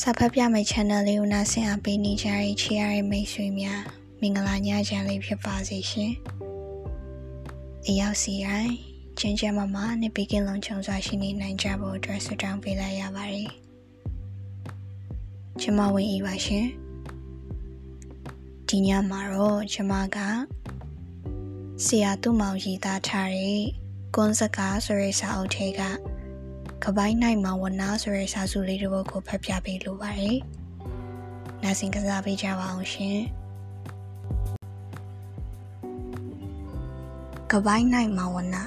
စာဖတ်ပြမယ့် channel လေးကိုနားဆင်အားပေးနေကြတဲ့ချီရတဲ့မိတ်ဆွေများမင်္ဂလာညချမ်းလေးဖြစ်ပါစေရှင်။အရောက်စီတိုင်းချင်းချမ်းမမနဲ့ဘေကင်းလုံးချုံစွာရှိနေနိုင်ကြဖို့အတွက်ဆုတောင်းပေးလိုက်ရပါတယ်။ကျမဝင်ဤပါရှင်။ဒီညမှာတော့ကျမကဆရာသူ့မောင်ရည်သားထားတဲ့ကွန်စကားဆိုတဲ့စာအုပ်ထဲက ကပိုင်းနိုင်မှာဝနာဆိုတဲ့စာစုလေးတစ်ပုဒ်ကိုဖတ်ပြပေးလိုပါတယ်။နားဆင်ကစားပေးကြပါအောင်ရှင်။ကပိုင်းနိုင်မှာဝနာ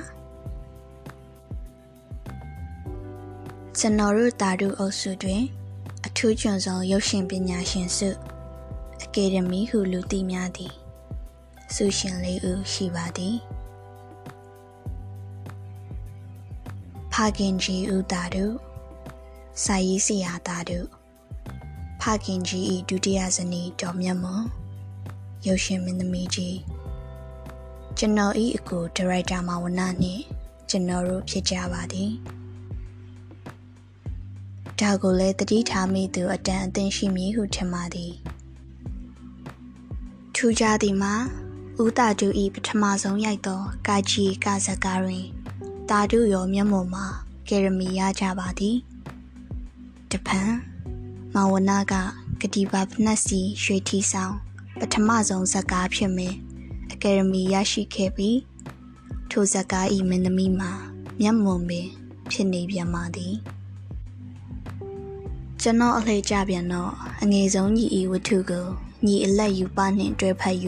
ကျွန်တော်တို့တာတုအုပ်စုတွင် အထူးကျွမ်းဆုံးရုပ်ရှင်ပညာရှင်စုအကယ်ဒမီဟုလူသိများသည်ဆုရှင်လေးဦးရှိပါသည်။ ဖခင်ကြီးဦးသားတို့စာရေးဆရာသားတို့ဖခင်ကြီး၏ဒုတိယဇနီးတော်မြတ်မွန်ရုပ်ရှင်မင်းသမီးကြီးကျွန်တော်၏အကူဒါရိုက်တာမဝနာနှင့်ကျွန်တော်တို့ဖြစ်ကြပါသည်ဒါကိုလည်းတတိထားမိသူအတန်အသင်ရှိမည်ဟုထင်ပါသည်ထူးခြားသည်မှာဦးတာတူ၏ပထမဆုံးရိုက်သောကာကြီးကာဇကာတွင် တာတုရောမျက်မှော်မှာကယ်ရမီရကြပါသည်တပံမဝနာကဂတိပါဖနက်စီရွှေထီဆောင်ပထမဆုံးဇက်ကားဖြစ်မယ်အကယ်ဒမီရရှိခဲ့ပြီးထိုဇက်ကားဤမင်းသမီးမှာမျက်မှော်ပင်ဖြစ်နေပြန်ပါသည်ကျွန်တော်အလှည့်ကြပြန်တော့အငယ်ဆုံးညီဤဝတ္ထုကိုညီအလက်ယူပါနှင့်တွဲဖက်၍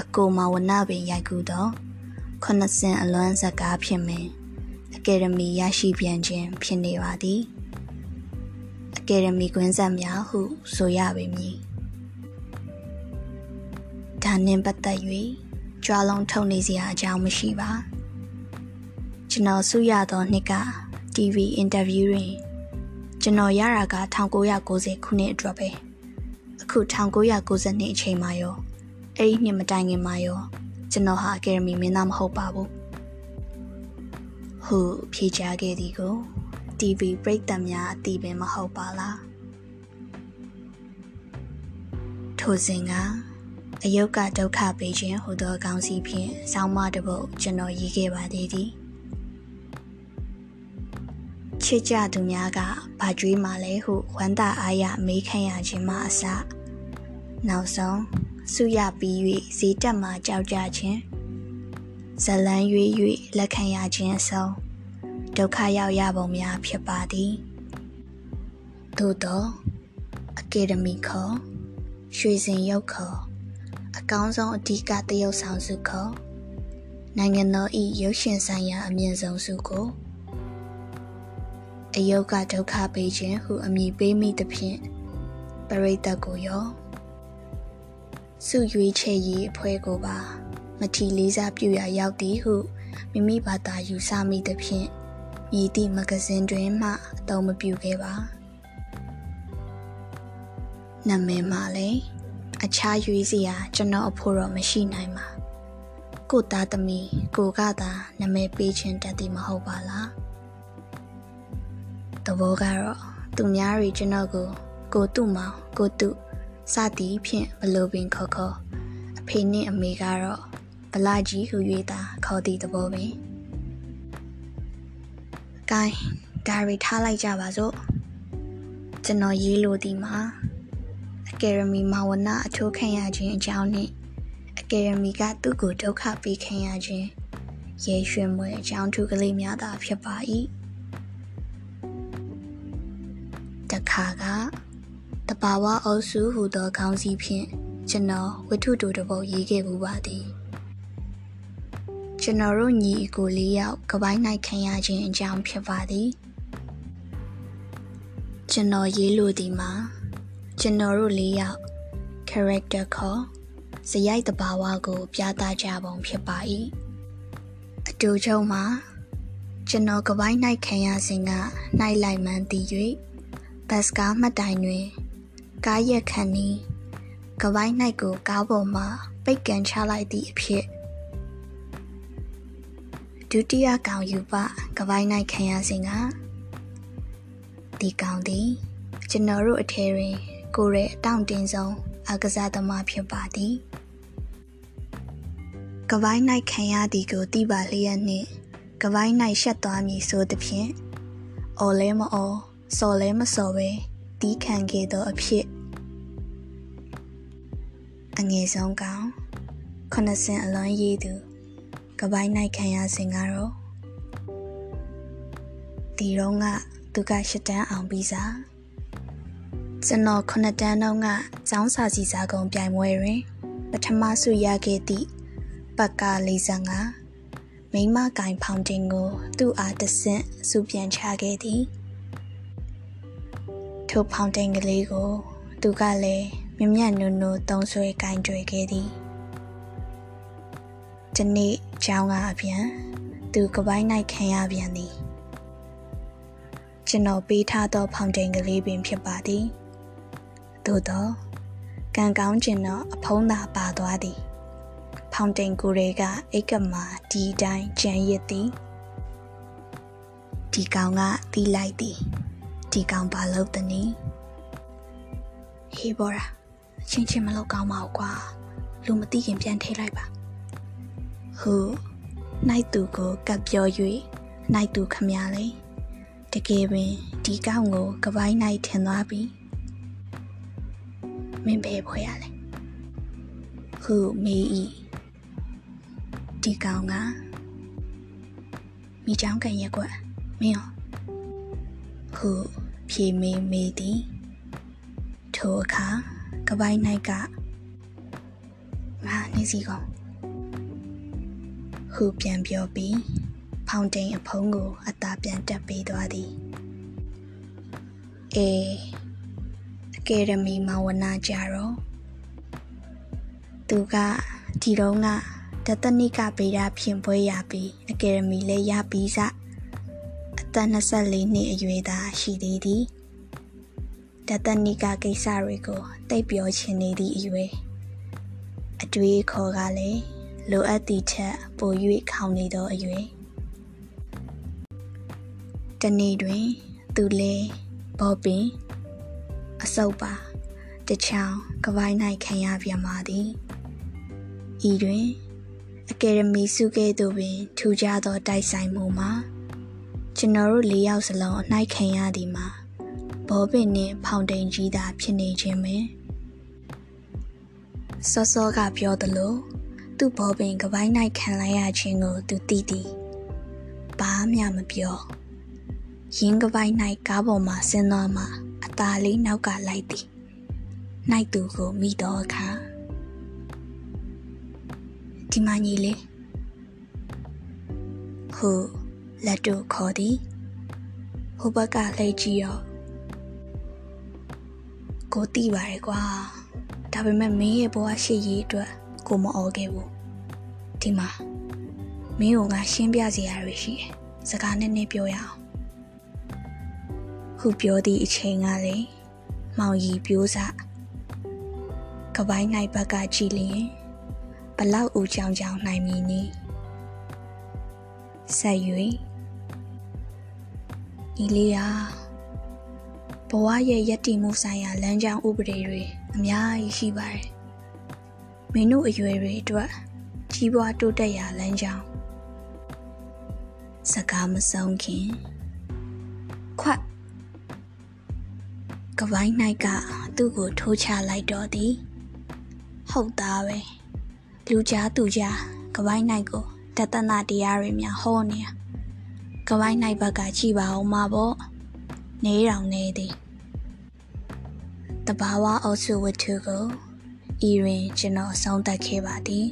အကိုမဝနာပင်ရိုက်ကူတော့ခုနှစ်ဆင်အလွမ်းဇက်ကားဖြစ်မယ်အ ကယ်ဒမီရရှိပြန်ခြင်းဖြစ်နေပါသည်အကယ်ဒမီကွင်းဆက်များဟုဆိုရပေမည်ဒါနှင့်ပတ်သက်၍ကြွားလုံးထုတ်နေစရာအကြောင်းမရှိပါကျွန်တော်ဆုရသောနှစ်က TV အင်တာဗျူးတွင်ကျွန်တော်ရတာက1990ခုနှစ်အတွက်ပဲအခု1992အချိန်မှာရောအဲ့ဒီနှစ်မတိုင်ခင်မှာရောကျွန်တော်ဟာအကယ်ဒမီမင်းသားမဟုတ်ပါဘူး ဟုဖြေကြားခဲ့သည်ကို TV ပရိသတ်များအသိပင်မဟုတ်ပါလားထိုစဉ်ကအယုတ်ကဒုက္ခပေးခြင်းဟူသောကောင်းစီဖြင့်ဆောင်းမတစ်ပုဒ်ကျွန်တော်ရေးခဲ့ပါသေးသည်ချစ်ကြသူများကဘာကြွေးမှလဲဟုဝမ်းသာအားရမေးခံရခြင်းမှအစနောက်ဆုံးဆုရပြီး၍ဈေးတက်မှကြောက်ကြခြင်း ဇလန်းရွေ၍လက်ခံရခြင်းအဆုံးဒုက္ခရောက်ရပုံများဖြစ်ပါသည်သို့သောအကယ်ဒမီခေါ်ရွှေစင်ရုပ်ခေါ်အကောင်းဆုံးအဓိကတရုတ်ဆောင်စုခေါ်နိုင်ငံတော်၏ရုပ်ရှင်ဆိုင်ရာအမြင့်ဆုံးစုကိုအယုတ်ကဒုက္ခပေးခြင်းဟုအမည်ပေးမိသဖြင့်ပရိသတ်ကိုရောစုရွေးချယ်ရေးအဖွဲ့ကိုပါ မထီလေးစားပြုရာရောက်သည်ဟုမိမိဘာသာယူဆမိသဖြင့်မြည်သည့်မဂဇင်းတွင်မှအသုံးမပြုခဲ့ပါနာမည်မှလည်းအခြားရွေးစရာကျွန်တော်အဖို့တော့မရှိနိုင်ပါကိုသားသမီးကိုကသာနာမည်ပေးခြင်းတတ်သည်မဟုတ်ပါလားတဘောကတော့သူများတွေကျွန်တော်ကိုကိုတုမောင်ကိုတုစသည်ဖြင့်ဘလို့ပင်ခေါ်ခေါ်အဖေနှင့်အမေကတော့ ဗလာကြီးဟူ၍သာခေါ်သည့်သဘောပင်။ကိုင်းဒါရီထားလိုက်ကြပါစို့။ကျွန်တော်ရေးလို့ဒီမှာအကယ်ဒမီမဝနာအထိုးခံရခြင်းအကြောင်းနဲ့အကယ်ဒမီကသူ့ကိုဒုက္ခပေးခံရခြင်းရေရွှင်မွေအကြောင်းထူးကလေးများသာဖြစ်ပါ၏။တခါကတဘာဝအုပ်စုဟူသောခေါင်းစည်းဖြင့်ကျွန်တော်ဝတ္ထုတူတစ်ပုဒ်ရေးခဲ့ပူပါသည်။ ကျွန်တော်တို့ညီအကိုလေးယောက်ကပိုင်းနိုင်ခံရခြင်းအကြောင်းဖြစ်ပါသည်ကျွန်တော်ရေးလို့ဒီမှာကျွန်တော်တို့လေးယောက် character ခေါ်စရိုက်တဘာဝကို ပြသကြပုံဖြစ်ပါ၏အတူချုံမှာကျွန်တော်ကပိုင်းနိုင်ခံရစဉ်ကနိုင်လိုက်မှန်းသိ၍ဘတ်စကားမှတ်တိုင်တွင်ကားရက်ခန့်နီးကပိုင်းနိုင်ကိုကားပေါ်မှပိတ်ကန်ချလိုက်သည့်အဖြစ် ဒုတိယကောင်ယူပကပိုင်းနိုင်ခံရစဉ်ကဒီကောင်သည်ကျွန်တော်တို့အထဲတွင် ကိုရဲအတောင့်တင်းဆုံးအကစားသမားဖြစ်ပါသည်ကပိုင်း၌ခံရသည်ကိုသိပါလျက်နှင့်ကပိုင်း၌ရှက်သွားမည်ဆိုသဖြင့်အော်လဲမအော်စော်လဲမစော်ပဲတီးခံခဲ့သောအဖြစ်အငယ်ဆုံးကောင်ခဏစင်အလွန်ရည်သူ ကပိုင်း၌ခံရစဉ်ကတော့ဒီတော့ကသူကရှစ်တန်းအောင်ပြီးစားကျွန်တော်ခုနှစ်တန်းတော့ကကျောင်းစာစီစာကုန်ပြိုင်ပွဲတွင် ပထမဆုရခဲ့သည့်ပက္ကာ45မိမကင်ဖောင်တင်ကို သူ့အားတဆင့်စုပြန်ချခဲ့သည်ထိုဖောင်တင်ကလေးကို သူကလည်းမြမြနုနုသုံးဆွဲကင်ကြွယ်ခဲ့သည် ဒီနေ့ကျောင်းကအပြန်သူကပိုင်း၌ခံရပြန်သည်ကျွန်တော်ပေးထားသောဖောင်တိန်ကလေးပင်ဖြစ်ပါသည်သို့သောကံကောင်းခြင်းတော့အဖုံးသာပါသွားသည် ဖောင်တိန်ကိုယ်တွေကအိတ်ကမှာဒီတိုင်းကြံရစ်သည်ဒီကောင်ကတီးလိုက်သည်ဒီကောင်ဘာလုပ်သနည်းဟေးဘောရာချင်းချင်းမလုပ်ကောင်းပါဘူးကွာလူမသိခင်ပြန်ထိလိုက်ပါ ဟုနိုင်သူကိုကပ်ပြော၍နိုင်သူခမရလေတကယ်ပင်ဒီကောင်းကိုကပိုင်းနိုင်ထင်သွားပြီမင်းဘယ်ဖွဲ့ရလဲဟုမေးဤဒီကောင်ကမိချောင်းကန်ရက်ကွက်မင်းရောဟုဖြေမေးမေးသည်ထိုအခါကပိုင်း၌ကငါနေစီကောင် ဟုပြန်ပြောပြီးဖောင်တိန်အဖုံးကိုအသာပြန်တက်ပေးသွားသည်အေအကယ်ဒမီမဝနာကြတော့သူကဒီတော့ကတတနိကဗေဒဖြင့်ပွဲရပြီးအကယ်ဒမီလည်းရပြီးစအသက်24နှစ်အရွယ်သားရှိသေးသည်တတနိကကိစ္စတွေကိုတိတ်ပြောချင်နေသည့်အရွယ်အတွေ့အခေါ်ကလည်း လိုအပ်သည့်ထက်ပို၍ခေါင်နေသောအရွယ်တနေ့တွင် သူလဲဘောပင်အစုပ်ပါတချောင်းကပိုင်း၌ခံရပြန်ပါသည်ဤတွင်အကယ်ဒမီစုကဲ့သို့ပင် ထူခြားသောတိုက်ဆိုင်မှုမှာကျွန်တော်တို့၄ယောက်စလုံးအနှိုက်ခံရသည်မှာဘောပင်နှင့်ဖောင်တိန်ကြီးသာဖြစ်နေခြင်းပင်စောစောကပြောသလို သူ့ဘောပင်ကပိုင်း၌ခံလိုက်ရခြင်းကိုသူသိသည်ဘာမှမပြောရင်းကပိုင်း၌ကားပေါ်မှဆင်းသွားမှအသာလေးနောက်ကလိုက်သည်နိုင်သူကိုမိတော့အခါဒီမကြီးလေးဟိုလက်တို့ခေါ်သည်ဟိုဘက်ကလှည့်ကြည့်ရောကိုတိပါရဲ့ကွာဒါပေမဲ့မင်းရဲ့ဘဝရှိရေးအတွက် ကိုမအော်ခဲ့ဘူးဒီမှာမင်းကငါရှင်းပြစီရရရှိတယ်စကားနဲ့နဲ့ပြောရအောင်ခုပြောသည့်အချိန်ကလေမောင်ရီပြိုးစကပိုင်းနိုင်ဘက်ကကြည်လျင်ဘလောက်ဦးကြောင်ကြောင်နိုင်မည်နီဆက်၍ဤလေးဟာဘဝရဲ့ယက်တီမှုဆိုင်ရာလမ်းကြောင်းဥပဒေတွေအများကြီးရှိပါတယ် မင်းတို့အရွယ်တွေအတွက်ကြီးပွားတိုးတက်ရာလမ်းကြောင်းစကားမဆုံးခင်ခွတ်ကပိုင်း၌ကသူ့ကိုထိုးချလိုက်တော့သည်ဟုတ်သားပဲလူကြားသူကြားကပိုင်း၌ကိုတတနာတရားတွေများဟောနေရကပိုင်း၌ဘက်ကကြည်ပါအောင်မပေါ့နေတောင်နေသည်တဘာဝအုပ်စုဝတ္ထုကို ဤတွင်ကျွန်တော်အဆုံးသတ်ခဲ့ပါသည်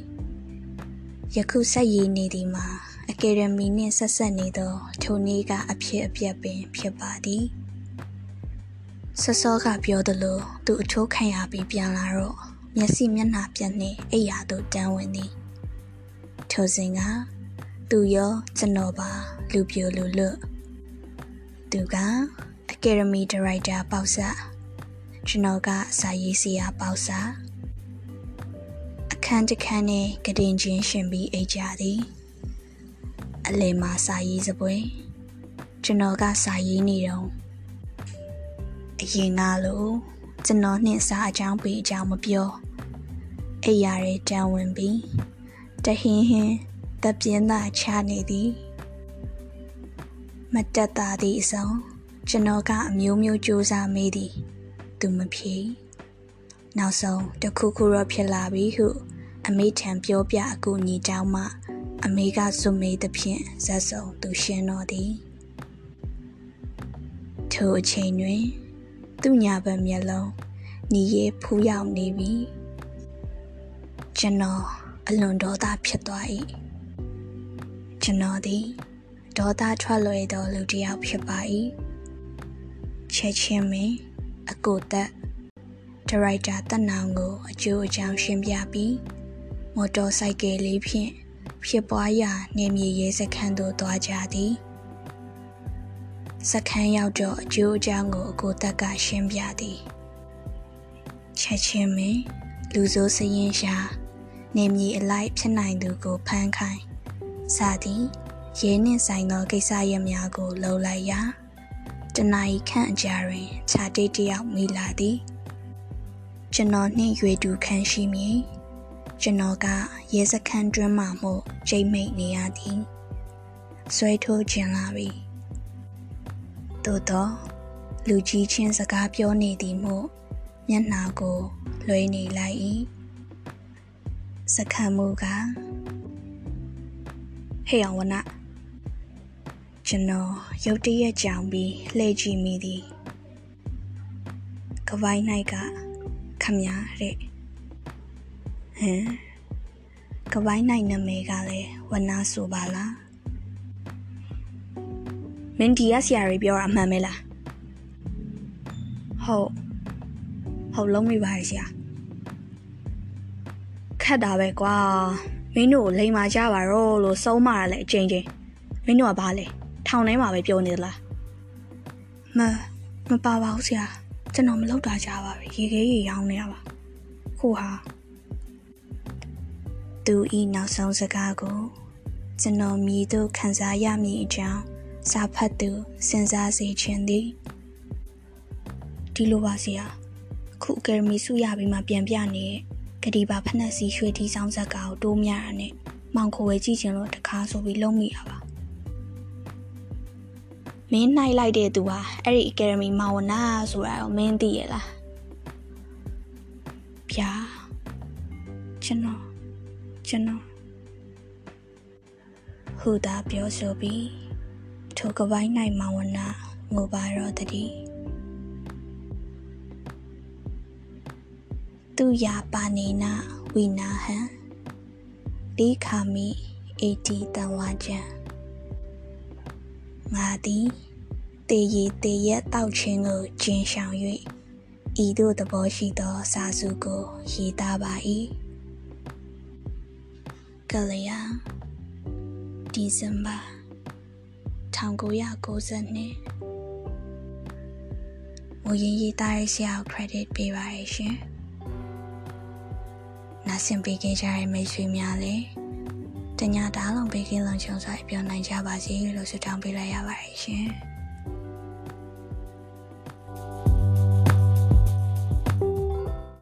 ယခုဆက်ရည်နေသည်မှာအကယ်ဒမီနှင့်ဆက်ဆက်နေသောထိုနေ့ကအဖြစ်အပျက်ပင်ဖြစ်ပါသည်ဆစောကပြောသလိုသူအထိုးခံရပြီးပြန်လာတော့မျက်စိမျက်နှာပြတ်နေအိယာသို့တန်းဝင်သည်ထိုစဉ်ကသူရောကျွန်တော်ပါလူပြိုလူလွတ်သူကအကယ်ဒမီဒါရိုက်တာပေါ့ဆာကျွန်တော်ကစာရေးဆရာပေါ့ဆာ အခန်းတစ်ခန်းနဲ့ကတင်ချင်းရှင်ပြီးအိတ်ကြသည်အလယ်မှာစာရေးစပွဲကျွန်တော်ကစာရေးနေတော့အရင်ကလို့ကျွန်တော်နှင့်စားအကြောင်းပေးအကြောင်းမပြောအိယာရဲတန်ဝင်ပြီးတဟင်းဟင်းတပြင်းသာချနေသည်မတက်တာသည့်အစုံကျွန်တော်ကအမျိုးမျိုးစူးစမ်းမိသည်သူမဖြေ နောက်ဆုံးတခုခုတော့ဖြစ်လာပြီဟု အမေထံပြောပြအကူညီတောင်းမှ အမေကစွမေးသဖြင့်ဇက်စုံသူရှင်းတော်သည်ထိုအချိန်တွင် သူ့ညာဘက်မျက်လုံးညီရဲဖူးရောက်နေပြီကျွန်တော်အလွန်ဒေါသဖြစ်သွား၏ကျွန်တော်သည်ဒေါသထွက်လွယ်သောလူတစ်ယောက်ဖြစ်ပါ၏ချက်ချင်းပင်အကိုသက် ဒါရိုက်တာတက်နောင်ကိုအကျိုးအကြောင်းရှင်းပြပြီးမော်တော်ဆိုင်ကယ်လေးဖြင့်ဖြစ်ပွားရာနေမြေရဲစခန်းသို့သွားကြသည်စခန်းရောက်တော့အကျိုးအကြောင်းကိုအကိုသက်ကရှင်းပြသည်ချက်ချင်းပင်လူဆိုးစရင်ရှာနေမြေအလိုက်ဖြစ်နိုင်သူကိုဖမ်းခိုင်းစသည်ရဲနှင့်ဆိုင်သောကိစ္စရပ်များကိုလှုပ်လိုက်ရာတနာရီခန့်အကြာတွင်ခြာတိတ်တယောက်မိလာသည် ကျွန်တော်နှင့်ရွေတူခန်းရှိမည်ကျွန်တော်ကရဲစခန်းတွင်းမှမို့ကြိတ်မိတ်နေရသည်ဆွဲထိုးခြင်းလာပြီသို့တော့လူကြီးချင်းစကားပြောနေသည်မို့မျက်နှာကိုလွှဲနေလိုက်၏စခန်းမူကဟေ့အောင်ဝနကျွန်တော်ရုတ်တရက်ကြောင်ပြီးလှည့်ကြည့်မိသည်ကပိုင်း၌က ခမရတဲ့ဟမ်ကပိုင်း၌နာမည်ကလည်းဝနာဆိုပါလားမင်းဒီရဆရာကြီးပြောတာအမှန်ပဲလားဟုတ်ဟုတ်လုံးမိပါရဲ့ဆရာခက်တာပဲကွာမင်းတို့လိန်မာကြပါတော့လို့စုံးမာရလဲအချိန်ချင်းမင်းတို့ကဘာလဲထောင်ထဲမှာပဲပြောနေသလားမမပါပါဘူးဆရာ ကျွန်တော်မလောက်တာကြပါပဲရေခဲရေရောင်းနေရပါခိုဟာသူဤနောက်ဆုံးစကားကိုကျွန်တော်မြည်သို့ခံစားရမည်အကြောင်းစာဖတ်သူစဉ်းစားစေခြင်းသည်ဒီလိုပါဆရာခုအကယ်ဒမီစုရပြီးမှပြန်ပြနေတဲ့ဂဒီပါဖက်နှက်စီရွှေတီဆောင်ဇက်ကာကိုတိုးမြတာနဲ့မောင်ခိုဝဲကြည့်ခြင်းလို့တခါဆိုပြီးလုံးမိတာပါ မင်းနှိုက်လိုက်တဲ့သူဟာအဲ့ဒီအကယ်ဒမီမောင်ဝနာဆိုတာတော့မင်းသိရလားဗျာကျွန်တော်ကျွန်တော်ဟူတာပြောဆိုပြီးထိုကပိုင်း၌မောင်ဝနာငိုပါတော့တည်းသူယာပါနေနာဝိနာဟံဒီခါမီအေတီတန်ဝါကျန် ငါသည်တေရီတေရက်တောက်ခြင်းကိုကျင်းဆောင်၍ဤသို့သဘောရှိသောစာစုကိုရေးသားပါ၏ကလျာဒီဇင်ဘာ1992မူရင်းရေးသားရဆရာ credit ပေးပါရရှင်နာဆင်ပေးခဲ့ကြတဲ့မိတ်ဆွေများလည်း တညာတားလုံးပေးကင်းလုံခြုံစွာပြောနိုင်ကြပါစေလို့ဆုတောင်းပေးလိုက်ရပါတယ်ရှင်။